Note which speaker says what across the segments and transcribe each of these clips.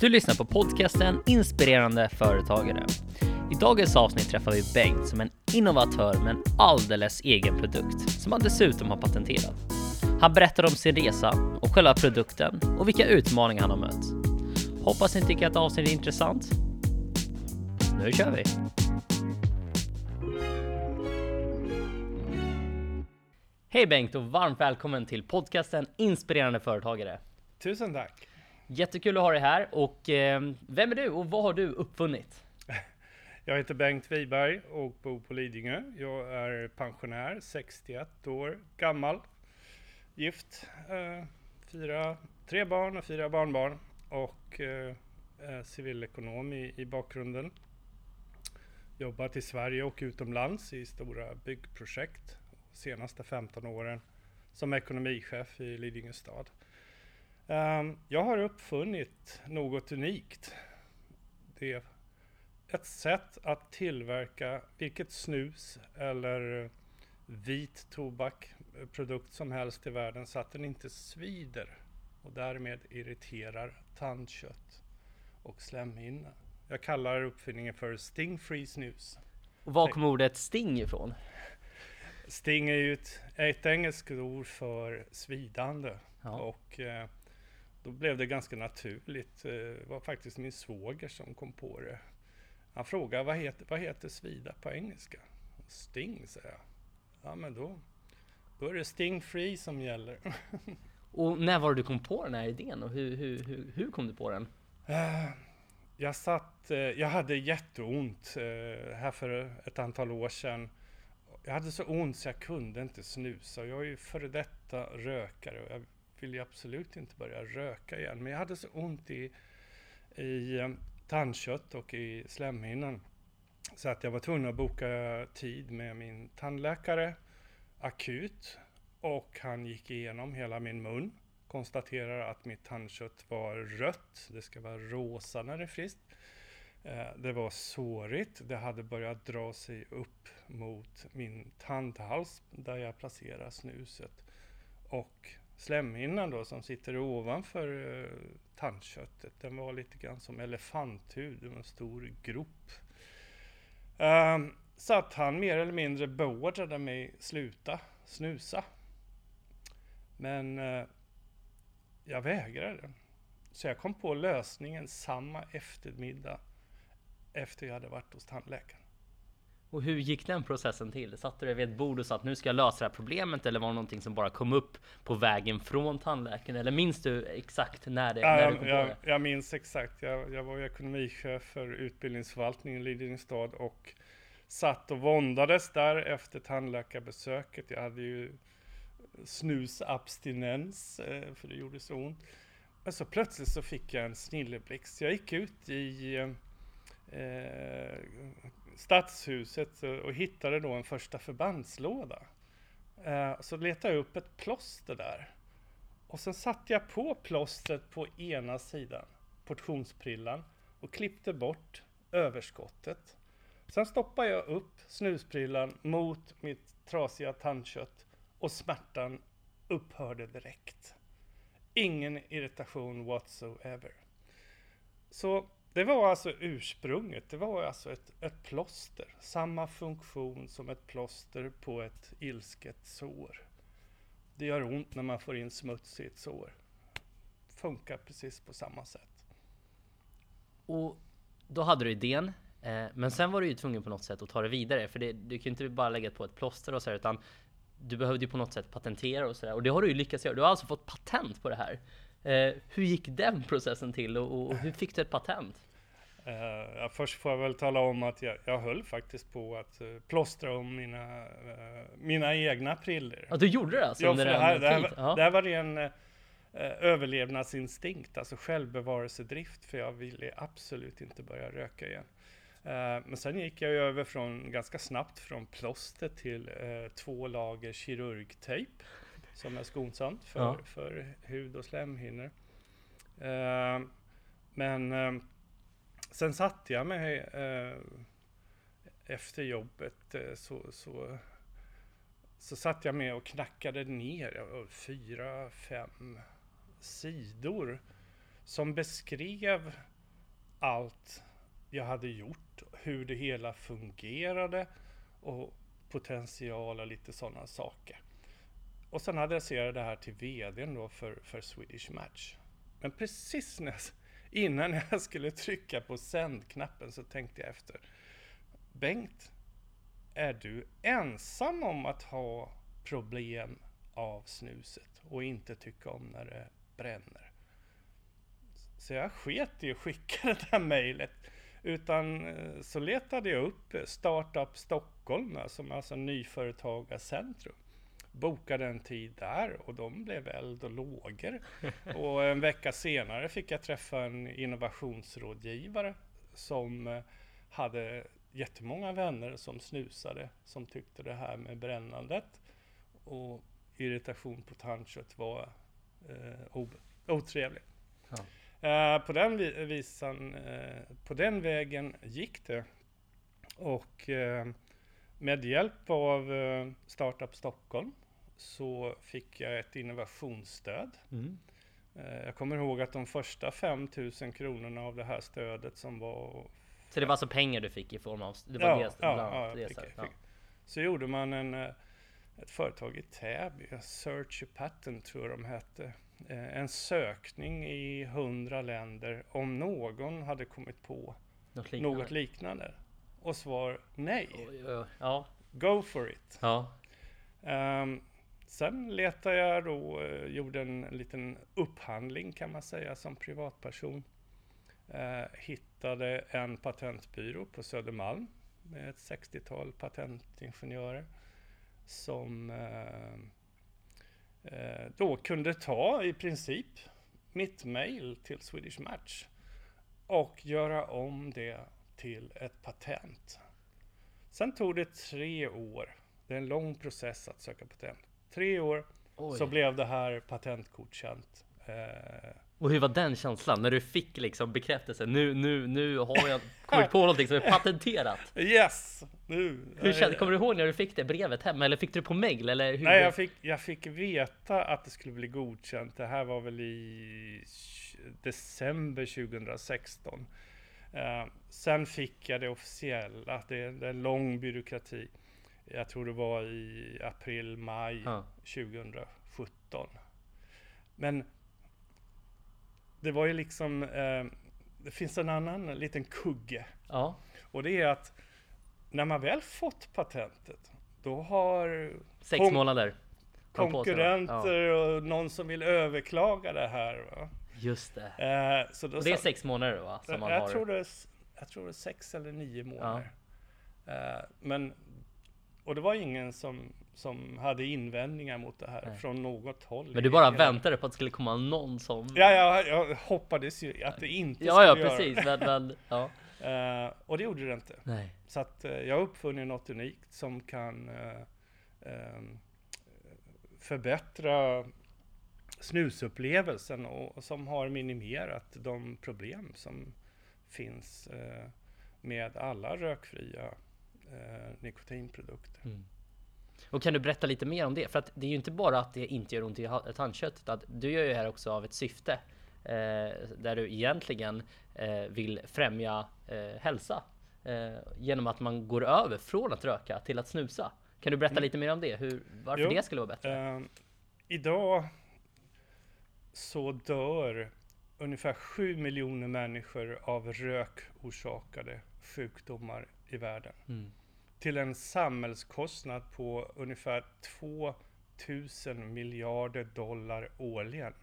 Speaker 1: Du lyssnar på podcasten Inspirerande företagare. I dagens avsnitt träffar vi Bengt som är en innovatör med en alldeles egen produkt som han dessutom har patenterat. Han berättar om sin resa och själva produkten och vilka utmaningar han har mött. Hoppas ni tycker att avsnittet är intressant. Nu kör vi! Hej Bengt och varmt välkommen till podcasten Inspirerande företagare.
Speaker 2: Tusen tack!
Speaker 1: Jättekul att ha dig här och eh, vem är du och vad har du uppfunnit?
Speaker 2: Jag heter Bengt Wiberg och bor på Lidingö. Jag är pensionär, 61 år gammal, gift, eh, fyra, tre barn och fyra barnbarn och eh, civilekonom i, i bakgrunden. Jobbat i Sverige och utomlands i stora byggprojekt senaste 15 åren som ekonomichef i Lidingö stad. Um, jag har uppfunnit något unikt. Det är ett sätt att tillverka vilket snus eller vit tobak, produkt som helst i världen så att den inte svider och därmed irriterar tandkött och slemhinna. Jag kallar uppfinningen för Sting Free Snus.
Speaker 1: Och var kommer ordet sting ifrån?
Speaker 2: Sting är ju ett, ett engelskt ord för svidande. Ja. Och eh, då blev det ganska naturligt. Eh, det var faktiskt min svåger som kom på det. Han frågade vad heter, vad heter svida på engelska? Sting, säger jag. Ja, men då, då är det Sting Free som gäller.
Speaker 1: och när var det du kom på den här idén och hur, hur, hur, hur kom du på den?
Speaker 2: Uh, jag satt, uh, jag hade jätteont här för ett antal år sedan. Jag hade så ont så jag kunde inte snusa. Jag är ju före detta rökare och jag vill jag absolut inte börja röka igen. Men jag hade så ont i, i eh, tandkött och i slemhinnan. Så att jag var tvungen att boka tid med min tandläkare akut. Och han gick igenom hela min mun. Konstaterar att mitt tandkött var rött. Det ska vara rosa när det är friskt. Eh, det var sårigt. Det hade börjat dra sig upp mot min tandhals där jag placerar snuset. Och slemhinnan då som sitter ovanför eh, tandköttet. Den var lite grann som elefanthud, en stor grop. Um, så att han mer eller mindre beordrade mig sluta snusa. Men eh, jag vägrade. Så jag kom på lösningen samma eftermiddag efter jag hade varit hos tandläkaren.
Speaker 1: Och hur gick den processen till? Satt du dig vid ett bord och sa att nu ska jag lösa det här problemet eller var det någonting som bara kom upp på vägen från tandläkaren? Eller minns du exakt när det,
Speaker 2: ja,
Speaker 1: när
Speaker 2: jag, jag? Jag minns exakt. Jag, jag var ekonomichef för utbildningsförvaltningen i Lidingö stad och satt och våndades där efter tandläkarbesöket. Jag hade ju snusabstinens eh, för det gjorde så ont. Men så plötsligt så fick jag en snilleblixt. Jag gick ut i eh, stadshuset och hittade då en första förbandslåda. Eh, så letade jag upp ett plåster där. Och sen satte jag på plåstret på ena sidan, portionsprillan, och klippte bort överskottet. Sen stoppade jag upp snusprillan mot mitt trasiga tandkött och smärtan upphörde direkt. Ingen irritation whatsoever. Så det var alltså ursprunget. Det var alltså ett, ett plåster. Samma funktion som ett plåster på ett ilsket sår. Det gör ont när man får in smuts i ett sår. Funkar precis på samma sätt.
Speaker 1: Och då hade du idén. Eh, men sen var du ju tvungen på något sätt att ta det vidare. För det, du kan ju inte bara lägga på ett plåster och så här, utan du behövde ju på något sätt patentera och sådär. Och det har du ju lyckats göra. Du har alltså fått patent på det här. Eh, hur gick den processen till och, och, hur fick du ett patent?
Speaker 2: Uh, först får jag väl tala om att jag, jag höll faktiskt på att uh, plåstra om mina, uh, mina egna priller.
Speaker 1: Ja, du gjorde det alltså?
Speaker 2: Ja, det, här, det, här, ja. det här var ren uh, överlevnadsinstinkt, alltså självbevarelsedrift, för jag ville absolut inte börja röka igen. men sen gick jag över från, ganska snabbt från plåster till två lager kirurgtejp, som är skonsamt för, ja. för hud och slemhinnor. men Sen satte jag mig eh, efter jobbet eh, så, så, så satt jag med och knackade ner fyra, fem sidor som beskrev allt jag hade gjort, hur det hela fungerade och potential och lite sådana saker. Och sen adresserade jag det här till VDn då för, för Swedish Match. Men precis när jag, innan jag skulle trycka på sändknappen så tänkte jag efter. Bengt, är du ensam om att ha problem av snuset och inte tycka om när det bränner? Så jag sket i att skicka det där mejlet. Utan eh, så letade jag upp Startup Stockholm, som alltså nyföretagarcentrum. Bokade en tid där och de blev eld och lågor. Och en vecka senare fick jag träffa en innovationsrådgivare som eh, hade jättemånga vänner som snusade, som tyckte det här med brännandet och irritation på tandkött var eh, otrevligt. Ja. Eh, på den visan, eh, på den vägen gick det. Och eh, med hjälp av eh, Startup Stockholm så fick jag ett innovationsstöd. Mm. Eh, jag kommer ihåg att de första 5000 kronorna av det här stödet som var
Speaker 1: så det var alltså pengar du fick i form av... Det var
Speaker 2: ja,
Speaker 1: det,
Speaker 2: ja, ja, det fick, ja. Så gjorde man en, eh, ett företag i Täby, Search a Patent tror jag de hette. Eh, en sökning i hundra länder om någon hade kommit på något liknande. Något liknande. Och svar nej.
Speaker 1: Ja.
Speaker 2: Go for it. Ja. Um, sen letade jag då, eh, gjorde en liten upphandling kan man säga som privatperson. Eh, hittade en patentbyrå på Södermalm med ett 60-tal patentingenjörer som eh, eh, då kunde ta i princip mitt mail till Swedish Match och göra om det till ett patent. Sen tog det tre år. Det är en lång process att söka patent. Tre år Oj. så blev det här patentgodkänt.
Speaker 1: Eh, och hur var den känslan när du fick liksom bekräftelse? Nu, nu, nu har jag kommit på någonting som är patenterat.
Speaker 2: Yes! Nu.
Speaker 1: Hur kände, kommer du ihåg när du fick det brevet hem? Eller fick du det på mail? Eller hur?
Speaker 2: Nej, jag fick, jag fick veta att det skulle bli godkänt. Det här var väl i december 2016. Uh, sen fick jag det officiella. Det är en lång byråkrati. Jag tror det var i april, maj ah. 2017. Men det var ju liksom, eh, det finns en annan liten kugge. Ja. Och det är att när man väl fått patentet, då har
Speaker 1: Sex månader
Speaker 2: konkurrenter ja. och någon som vill överklaga det här. Va?
Speaker 1: Just det. Eh, så och det är sex månader va?
Speaker 2: Som man jag, har. Tror det är, jag tror det är sex eller nio månader. Ja. Eh, men, och det var ingen som som hade invändningar mot det här Nej. från något håll.
Speaker 1: Men du bara väntade på att det skulle komma någon som...
Speaker 2: Ja, ja jag hoppades ju att det inte
Speaker 1: ja, skulle ja, precis, göra det. Men, ja.
Speaker 2: Uh, och det gjorde det inte. Nej. Så att uh, jag har uppfunnit något unikt som kan uh, förbättra snusupplevelsen och, och, som har minimerat de problem som finns med alla rökfria nikotinprodukter. Mm.
Speaker 1: Och kan du berätta lite mer om det? För att det är ju inte bara att det inte gör ont i tandköttet, att du gör ju det här också av ett syfte eh, där du egentligen eh, vill främja eh, hälsa eh, genom att man går över från att röka till att snusa. Kan du berätta mm. lite mer om det? Hur, varför jo, det skulle vara bättre?
Speaker 2: Eh, idag så dör ungefär 7 miljoner människor av rökorsakade sjukdomar i världen. Mm till en samhällskostnad på ungefär 2000 miljarder dollar årligen.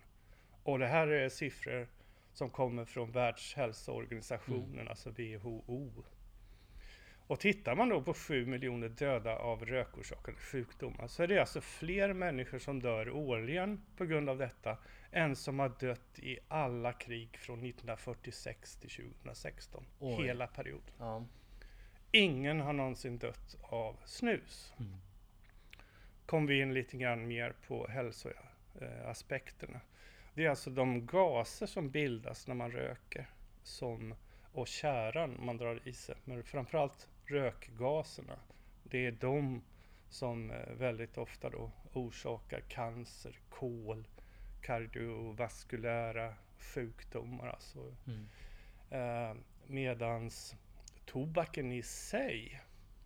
Speaker 2: Och det här är siffror som kommer från Världshälsoorganisationen, mm. alltså WHO. Och tittar man då på 7 miljoner döda av rökorsakade sjukdomar så är det alltså fler människor som dör årligen på grund av detta än som har dött i alla krig från 1946 till 2016. Oj. Hela perioden. Ja. Ingen har någonsin dött av snus. Mm. Kom vi in lite grann mer på hälsoaspekterna. Det är alltså de gaser som bildas när man röker som, och käran man drar i sig. Men framförallt rökgaserna. Det är de som eh, väldigt ofta då orsakar cancer, kol, kardiovaskulära sjukdomar. Alltså.
Speaker 1: Mm.
Speaker 2: Eh, medans tobaken i sig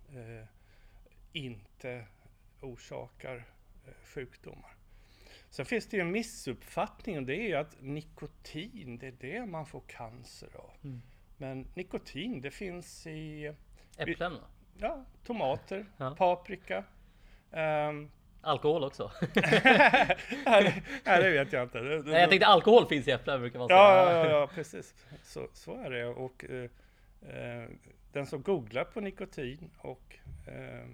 Speaker 2: eh, inte orsakar eh, sjukdomar. Sen finns det ju en missuppfattning och det är ju att nikotin, det är det man får cancer av.
Speaker 1: Mm.
Speaker 2: Men nikotin, det finns i
Speaker 1: Äpplen då?
Speaker 2: ja, tomater,
Speaker 1: Ja.
Speaker 2: paprika. ehm,
Speaker 1: Alkohol också?
Speaker 2: nej, det vet jag inte. Det- det-
Speaker 1: Nej, jag tänkte alkohol finns i äpplen brukar man säga.
Speaker 2: Ja, ja, ja, precis. Så, så är det. Och eh, eh, den som googlar på nikotin och eh,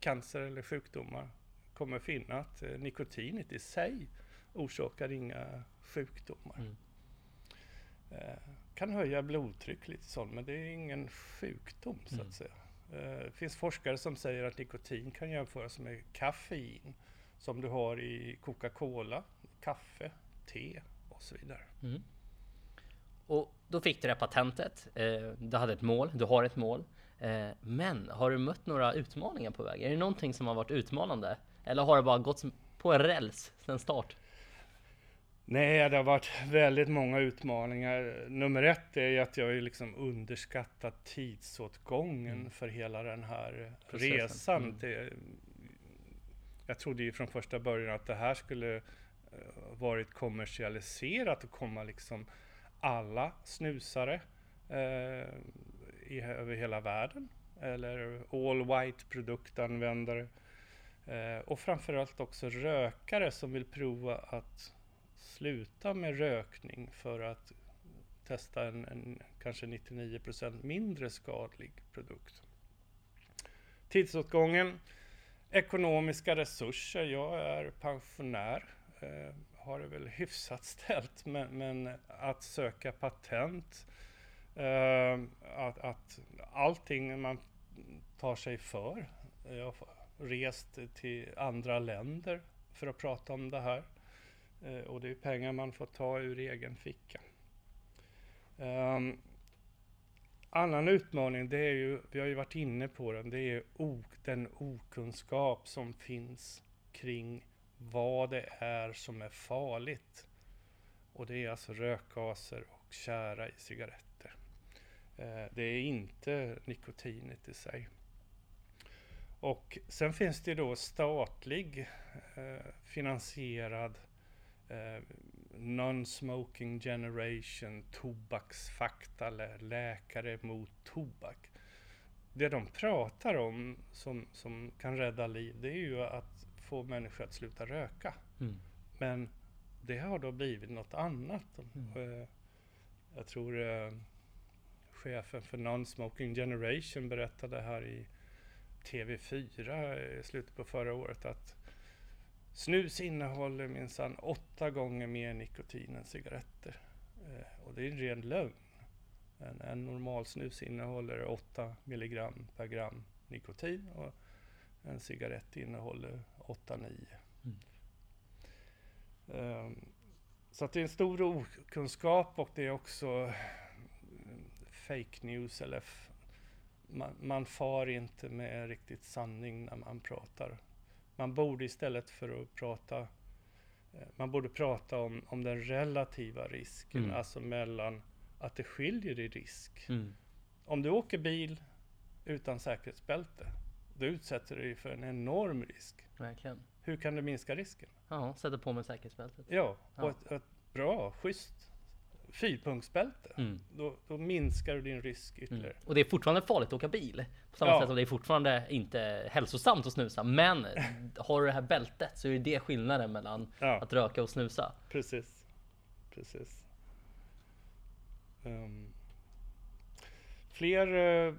Speaker 2: cancer eller sjukdomar kommer finna att eh, nikotinet i sig orsakar inga sjukdomar.
Speaker 1: Mm.
Speaker 2: Eh, kan höja blodtryck lite sånt, men det är ingen sjukdom så
Speaker 1: Mm.
Speaker 2: att säga. Eh, det finns forskare som säger att nikotin kan jämföras med kaffein som du har i Coca-Cola, kaffe, te och så vidare.
Speaker 1: Mm. Och då fick du det här patentet. Eh, du hade ett mål, du har ett mål. Eh, men har du mött några utmaningar på väg? Är det någonting som har varit utmanande? Eller har det bara gått på en räls sedan start?
Speaker 2: Nej, det har varit väldigt många utmaningar. Nummer ett är att jag har liksom underskattat tidsåtgången
Speaker 1: Mm.
Speaker 2: för hela den här
Speaker 1: Processen.
Speaker 2: resan.
Speaker 1: Mm.
Speaker 2: Det, jag trodde ju från första början att det här skulle eh, varit kommersialiserat och komma liksom alla snusare eh, i, över hela världen. Eller all white produktanvändare. Eh, och framförallt också rökare som vill prova att sluta med rökning för att testa en, en kanske 99% mindre skadlig produkt. Tidsåtgången, ekonomiska resurser. Jag är pensionär, eh, har det väl hyfsat ställt, men, men att söka patent, eh, att, att allting man tar sig för. Jag har rest till andra länder för att prata om det här. Eh, och det är pengar man får ta ur egen ficka. Um, annan utmaning, det är ju, vi har ju varit inne på den, det är den okunskap som finns kring vad det är som är farligt. Och det är alltså rökgaser och tjära i cigaretter. Eh, det är inte nikotinet i sig. Och sen finns det då statlig eh, finansierad eh, Non-Smoking Generation, tobaksfakta eller läkare mot tobak. Det de pratar om som, som kan rädda liv, det är ju att få människor att sluta röka.
Speaker 1: Mm.
Speaker 2: Men det har då blivit något annat.
Speaker 1: Mm.
Speaker 2: Eh, Jag tror eh, chefen för Non-Smoking Generation berättade här i TV4 i slutet på förra året att snus innehåller minsann åtta gånger mer nikotin än cigaretter. Eh, Och det är en ren lögn. En, en normal snus innehåller 8 milligram per gram nikotin och en cigarett innehåller 8-9.
Speaker 1: Mm.
Speaker 2: Um, så att det är en stor okunskap och det är också mm, fake news eller man, man far inte med riktigt sanning när man pratar. Man borde istället för att prata eh, man borde prata om, om den relativa risken,
Speaker 1: Mm.
Speaker 2: alltså mellan att det skiljer i risk.
Speaker 1: Mm.
Speaker 2: Om du åker bil utan säkerhetsbälte, då utsätter du dig för en enorm risk.
Speaker 1: Verkligen.
Speaker 2: Hur kan du minska risken?
Speaker 1: Ja, sätter på mig säkerhetsbältet.
Speaker 2: Ja,
Speaker 1: Ja.
Speaker 2: och ett, ett bra, schysst fyrpunktsbälte.
Speaker 1: Mm.
Speaker 2: Då, då minskar du din risk
Speaker 1: Mm.
Speaker 2: ytterligare.
Speaker 1: Och det är fortfarande farligt att åka bil. På samma
Speaker 2: Ja.
Speaker 1: sätt som det är fortfarande inte hälsosamt att snusa. Men har du det här bältet så är det skillnaden mellan
Speaker 2: Ja,
Speaker 1: att röka och snusa.
Speaker 2: precis. Precis. Ehm, fler, eh,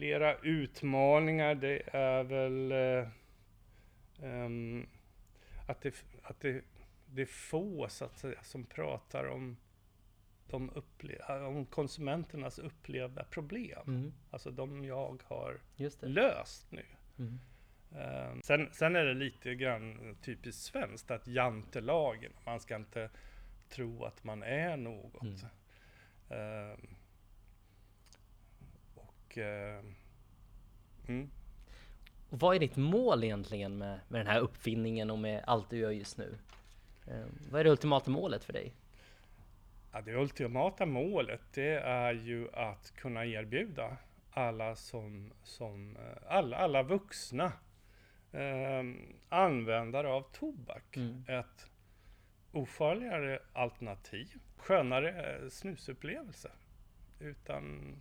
Speaker 2: flera utmaningar, det är väl eh, ehm, att, det, att det, det är få så att säga, som pratar om, de upple- om konsumenternas upplevda problem.
Speaker 1: Mm.
Speaker 2: Alltså de jag har löst nu.
Speaker 1: Mm.
Speaker 2: Ehm, sen, sen är det lite grann typiskt svenskt att jantelagen, man ska inte tro att man är något.
Speaker 1: Mm.
Speaker 2: Ehm, och ehm, mm,
Speaker 1: Och vad är ditt mål egentligen med, med den här uppfinningen och med allt du gör just nu? Eh, vad är det ultimata målet för dig?
Speaker 2: Ja, det ultimata målet det är ju att kunna erbjuda alla som, som eh, alla, alla vuxna eh, användare av tobak mm. ett ofarligare alternativ, skönare eh, snusupplevelse utan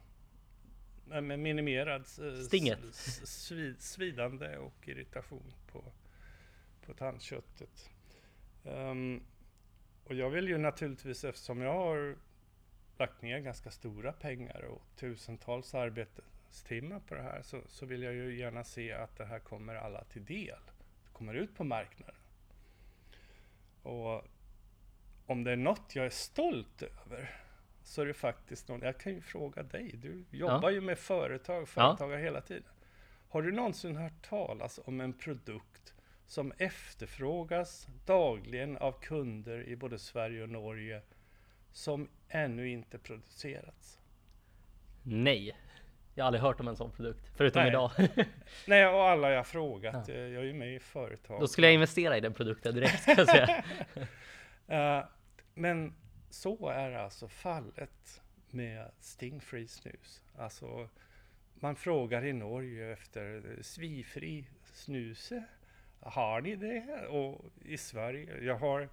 Speaker 2: minimerad
Speaker 1: Stinget.
Speaker 2: Svid, svidande och irritation på, på tandköttet. Um, och jag vill ju naturligtvis, eftersom jag har lagt ner ganska stora pengar och tusentals arbetstimmar på det här, så, så vill jag ju gärna se att det här kommer alla till del. Det kommer ut på marknaden. Och om det är något jag är stolt över, så är det faktiskt något, jag kan ju fråga dig, du jobbar ja. ju med företag, företagare ja. hela tiden. Har du någonsin hört talas om en produkt som efterfrågas dagligen av kunder i både Sverige och Norge som ännu inte producerats?
Speaker 1: Nej, jag har aldrig hört om en sån produkt, förutom
Speaker 2: Nej.
Speaker 1: idag.
Speaker 2: Nej, och alla jag frågat. Ja. Jag är ju med i företag.
Speaker 1: Då skulle jag investera i den produkten direkt, ska jag säga.
Speaker 2: uh, men så är alltså fallet med Stingfree snus. Alltså, man frågar i Norge efter svifri snuse har ni det? Och i Sverige, jag har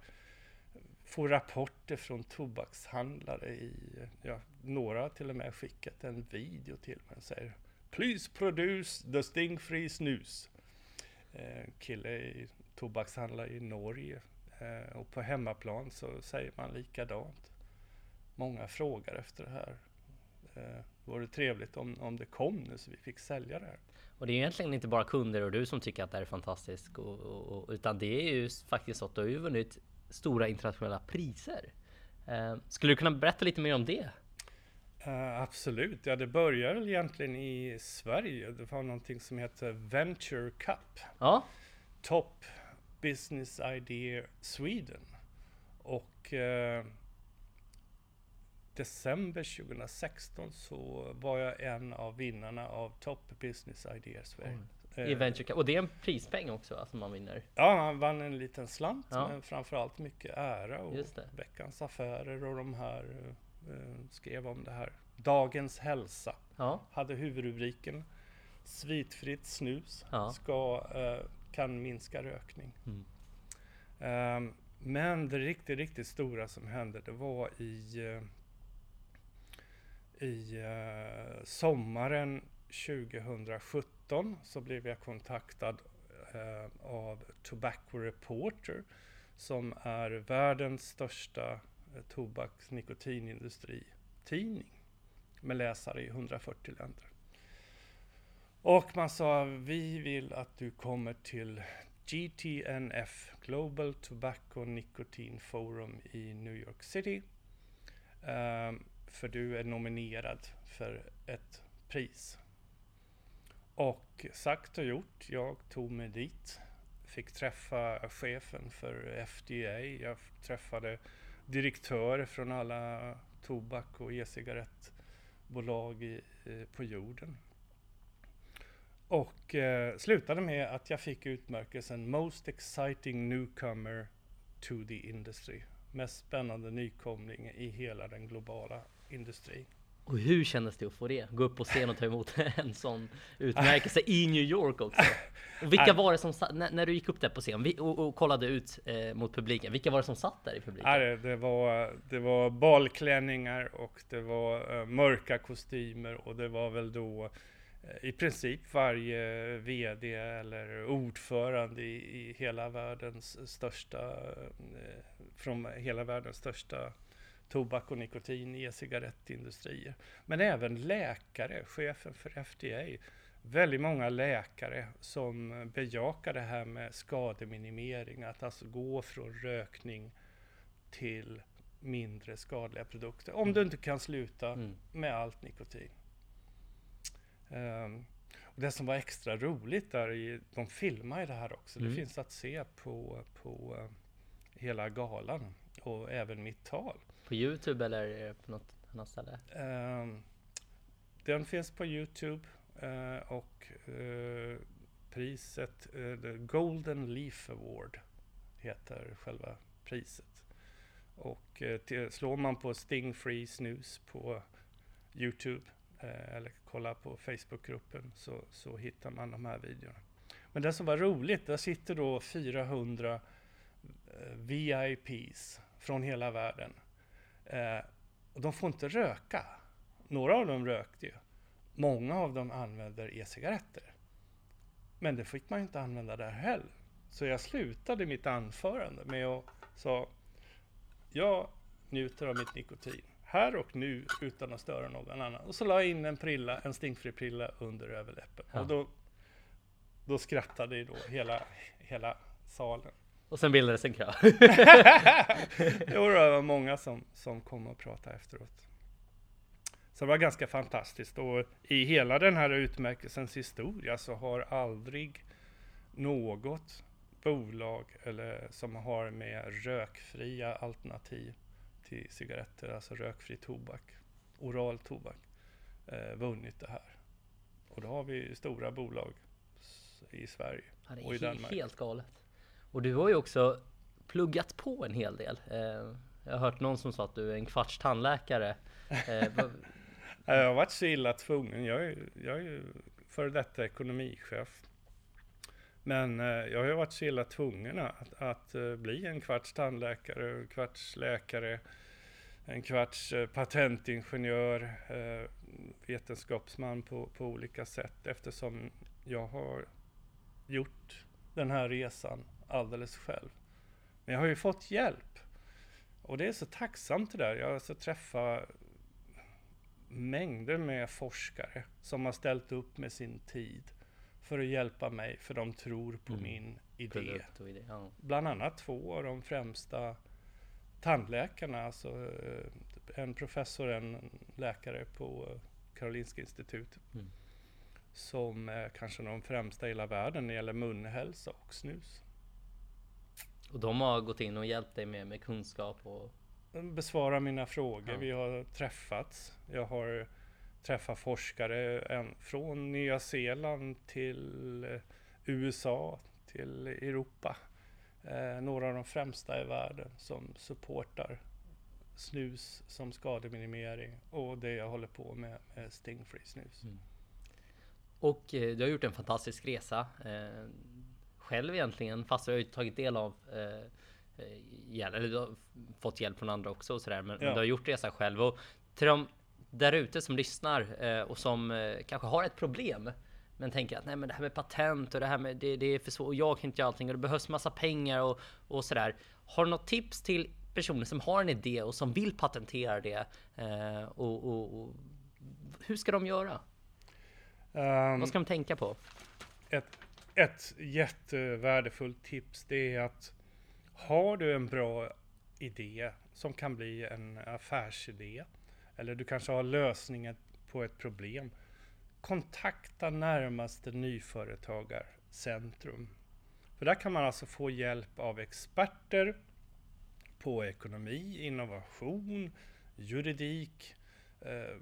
Speaker 2: får rapporter från tobakshandlare i, ja, några har till och med skickat en video till mig och säger Please produce the stingfree snus. Eh, kille i tobakshandlare i Norge och på hemmaplan så säger man likadant. Många frågar efter det här. Eh, vore trevligt om, om det kom nu så vi fick sälja det här.
Speaker 1: Och det är egentligen inte bara kunder och du som tycker att det här är fantastiskt, och, och, utan det är ju faktiskt så att du har ju vunnit stora internationella priser. Eh, skulle du kunna berätta lite mer om det?
Speaker 2: Uh, absolut, ja det började egentligen i Sverige. Det var någonting som heter Venture Cup.
Speaker 1: Ja.
Speaker 2: Top Business Idea Sweden. Och uh, december 2016 så var jag en av vinnarna av Top Business Ideas Sverige.
Speaker 1: I Venture Och det är en prispeng också alltså man vinner?
Speaker 2: Ja, man vann en liten slant ja. men framförallt mycket ära och Veckans Affärer och de här uh, skrev om det här. Dagens hälsa ja. hade huvudrubriken Svitfritt snus ja. ska, uh, kan minska rökning. Mm. Um, men det riktigt, riktigt stora som hände det var i uh, i eh, sommaren 2017 så blev jag kontaktad eh, av Tobacco Reporter som är världens största eh, tobaks nikotinindustri-tidning med läsare i 140 länder. Och man sa, vi vill att du kommer till GTNF, Global Tobacco Nicotine Forum i New York City. Um, för du är nominerad för ett pris. Och sagt och gjort, jag tog mig dit. Fick träffa chefen för FDA. Jag träffade direktörer från alla tobak och e-cigarettbolag i, eh, på jorden. Och eh, slutade med att jag fick utmärkelsen Most Exciting Newcomer to the Industry. Mest spännande nykomling i hela den globala industri.
Speaker 1: Och hur kändes det att få det? Gå upp på scen och ta emot en sån utmärkelse i New York också. Och vilka var det som satt, när, du gick upp där på scen och, och kollade ut eh, mot publiken, vilka var det som satt där i publiken?
Speaker 2: Det, var, det var balklänningar och det var uh, mörka kostymer och det var väl då i princip varje VD eller ordförande i, i hela världens största, uh, från hela världens största tobak och nikotin, e-cigarettindustrier. Men även läkare, chefen för FDA. Väldigt många läkare som bejakar det här med skademinimering, att alltså gå från rökning till mindre skadliga produkter. Om du inte kan sluta mm. med allt nikotin. Um, och det som var extra roligt där, i, de filmade det här också. Mm. Det finns att se på, på uh, hela galan och även mitt tal.
Speaker 1: På Youtube eller på något annat ställe?
Speaker 2: Um, den finns på Youtube uh, och uh, priset, eh, The Golden Leaf Award heter själva priset. Och eh, slår man på Sting Free Snus på Youtube eh, Eh, eller kolla på Facebookgruppen så, så hittar man de här videorna. Men det som var roligt, där sitter då 400 eh, VIPs från hela världen. Eh, och de får inte röka. Några av dem rökte ju. Många av dem använder e-cigaretter. Men det fick man ju inte använda där heller. Så jag slutade mitt anförande med att säga jag njuter av mitt nikotin här och nu utan att störa någon annan. Och så la jag in en prilla, en stinkfri prilla under överläppen. Ja. Och då, då skrattade ju då hela, hela salen.
Speaker 1: Och sen bildades en kö.
Speaker 2: jo, det var många som, som kom och pratade efteråt. Så det var ganska fantastiskt och i hela den här utmärkelsens historia så har aldrig något bolag eller som har med rökfria alternativ till cigaretter, alltså rökfri tobak, oral tobak, eh, vunnit det här. Och då har vi stora bolag i Sverige
Speaker 1: ja, och i Danmark. Helt galet. Och du har ju också pluggat på en hel del. Eh, jag har hört någon som sa att du är en kvarts tandläkare. Eh,
Speaker 2: jag har varit så illa tvungen. Jag är, jag är ju före detta ekonomichef. Men eh, jag har ju varit så illa tvungen att, att eh, bli en kvarts tandläkare, en kvarts läkare, en kvarts eh, patentingenjör, eh, vetenskapsman på, på olika sätt eftersom jag har gjort den här resan alldeles själv. Men jag har ju fått hjälp. Och det är så tacksamt det där. Jag har alltså träffat mängder med forskare som har ställt upp med sin tid för att hjälpa mig, för de tror på mm. min idé. idé ja. Bland annat två av de främsta tandläkarna, alltså eh, en professor, en läkare på Karolinska institutet. Mm. Som är kanske de främsta i hela världen när det gäller munhälsa och snus.
Speaker 1: Och de har gått in och hjälpt dig med, med kunskap och
Speaker 2: besvara mina frågor. Ja. Vi har träffats. Jag har träffat forskare en, från Nya Zeeland till eh, USA, till Europa. Eh, några av de främsta i världen som supportar snus som skademinimering och det jag håller på med, med stingfree snus. Mm.
Speaker 1: Och eh, du har gjort en fantastisk resa. Eh, själv egentligen, fast jag har ju tagit del av eh, hjälp, eller du har fått hjälp från andra också och sådär. Men, ja. men, du har gjort resan själv. Och till de där ute som lyssnar eh, och som eh, kanske har ett problem. Men tänker att nej men det här med patent och det här med det, det är för svårt och jag kan inte göra allting och det behövs massa pengar och, och sådär. Har du något tips till personer som har en idé och som vill patentera det? Eh, och, och, och, hur ska de göra? Um, Vad ska de tänka på?
Speaker 2: Ett, ett jättevärdefullt tips det är att har du en bra idé som kan bli en affärsidé eller du kanske har lösningen på ett problem. Kontakta närmaste nyföretagarcentrum. För där kan man alltså få hjälp av experter på ekonomi, innovation, juridik, eh,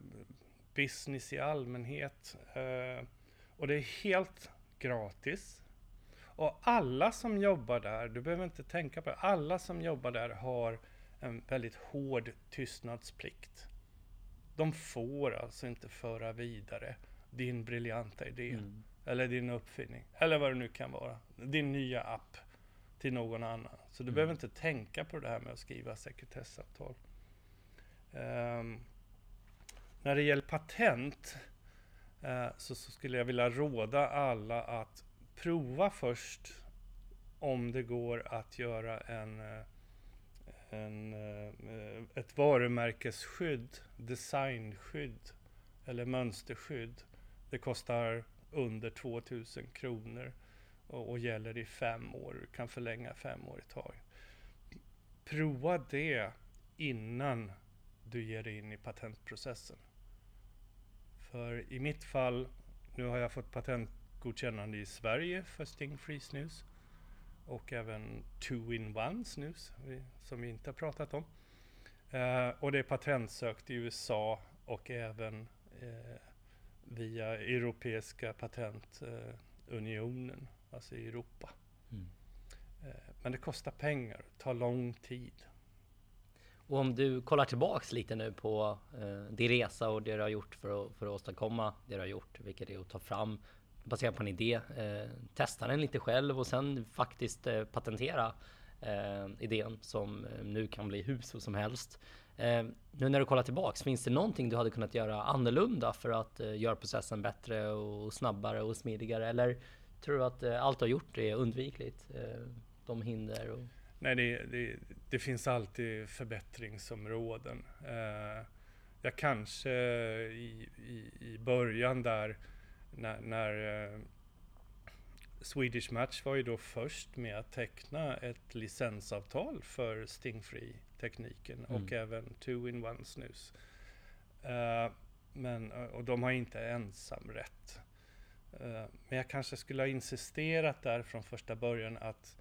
Speaker 2: business i allmänhet. Eh, och det är helt gratis. Och alla som jobbar där, du behöver inte tänka på det, alla som jobbar där har en väldigt hård tystnadsplikt. De får alltså inte föra vidare din briljanta idé. Mm. Eller din uppfinning. Eller vad det nu kan vara. Din nya app till någon annan. Så du mm. behöver inte tänka på det här med att skriva sekretessavtal. Um, när det gäller patent uh, så, så, skulle jag vilja råda alla att prova först om det går att göra en, eh, en, eh, ett varumärkesskydd, designskydd eller mönsterskydd. Det kostar under 2000 kronor och, och gäller i fem år. Du kan förlänga fem år i taget. Prova det innan du ger dig in i patentprocessen. För i mitt fall, nu har jag fått patentgodkännande i Sverige för Sting Free Snus. Och även Two-in-One Snus, som vi inte har pratat om. Eh, och det är patentsökt i USA och även eh, via Europeiska patent, eh, alltså i Europa.
Speaker 1: Mm.
Speaker 2: Eh, men det kostar pengar, tar lång tid.
Speaker 1: Och om du kollar tillbaks lite nu på eh, din resa och det du har gjort för att, för att åstadkomma det du har gjort, vilket är att ta fram baserat på en idé, eh, testa den lite själv och sen faktiskt eh, patentera eh, idén som eh, nu kan bli hur så som helst. Eh, nu när du kollar tillbaks, finns det någonting du hade kunnat göra annorlunda för att eh, göra processen bättre och snabbare och smidigare? Eller tror du att eh, allt du har gjort är undvikligt? Eh, de hinder och
Speaker 2: Nej, det, det, det, finns alltid förbättringsområden. Eh, jag kanske i, i, i början där när, när eh, Swedish Match var ju då först med att teckna ett licensavtal för Stingfree-tekniken mm. och även Two-in-One snus. Uh, men, och de har inte ensamrätt. Uh, men jag kanske skulle ha insisterat där från första början att,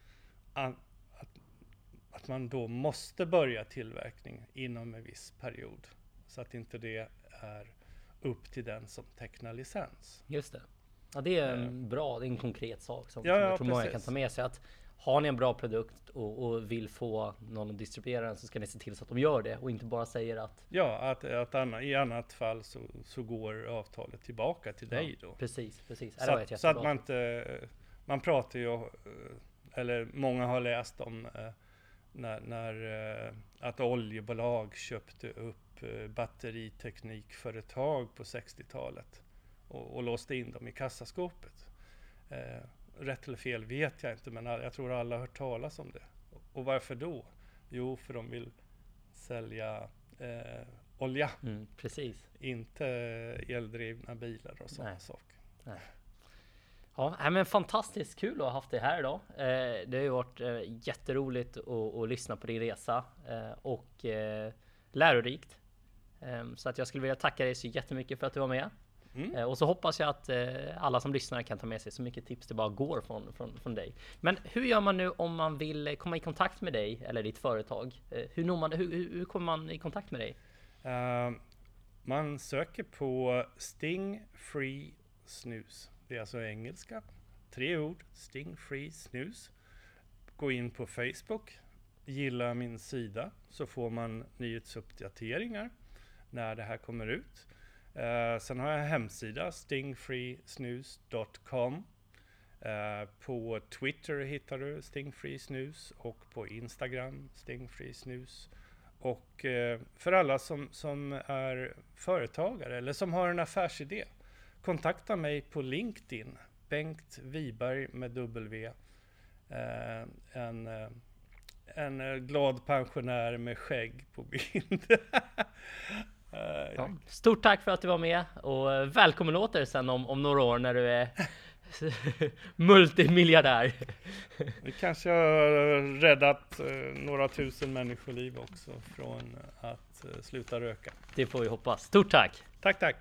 Speaker 2: att, att man då måste börja tillverkning inom en viss period. Så att inte det är upp till den som tecknar licens.
Speaker 1: Just det. Ja, det är en eh. bra, det är en konkret sak som,
Speaker 2: ja,
Speaker 1: som jag tror många kan ta med sig. Att har ni en bra produkt och, och, vill få någon att distribuera den så ska ni se till så att de gör det och inte bara säger att
Speaker 2: Ja, att, att anna, i annat fall så, så går avtalet tillbaka till ja, dig då.
Speaker 1: Precis, precis.
Speaker 2: Så, att, så att man inte, man pratar ju, eh, eller många har läst om eh, när, när att oljebolag köpte upp batteriteknikföretag på 60-talet och, och låste in dem i kassaskåpet. Eh, rätt eller fel vet jag inte, men jag tror alla har hört talas om det. Och varför då? Jo, för de vill sälja eh, olja.
Speaker 1: Mm, precis.
Speaker 2: Inte eldrivna bilar och sådana saker. Nej.
Speaker 1: Ja, men fantastiskt kul att ha haft dig här idag. Eh, det har ju varit eh, jätteroligt att, att, lyssna på din resa eh, och eh, lärorikt. Ehm, så att jag skulle vilja tacka dig så jättemycket för att du var med. Mm. Eh, och så hoppas jag att eh, alla som lyssnar kan ta med sig så mycket tips det bara går från, från, från dig. Men hur gör man nu om man vill komma i kontakt med dig eller ditt företag? Eh, hur, når man, hur, hur kommer man i kontakt med dig?
Speaker 2: Uh, man söker på Sting Free Snus. Det är alltså engelska. Tre ord. Sting Free Snus. Gå in på Facebook. Gilla min sida så får man nyhetsuppdateringar när det här kommer ut. Uh, sen har jag en hemsida, stingfreesnus.com. Uh, eh, på Twitter hittar du stingfreesnus och på Instagram stingfreesnus. Och uh, för alla som, som är företagare eller som har en affärsidé, kontakta mig på LinkedIn, Bengt Wiberg med W. Eh, en en glad pensionär med skägg på bild.
Speaker 1: Ja. Stort tack för att du var med och eh, välkommen åter sen om, om några år när du är multimiljardär.
Speaker 2: Vi kanske har räddat eh, några tusen människoliv också från att eh, sluta röka.
Speaker 1: Det får vi hoppas. Stort tack!
Speaker 2: Tack, tack!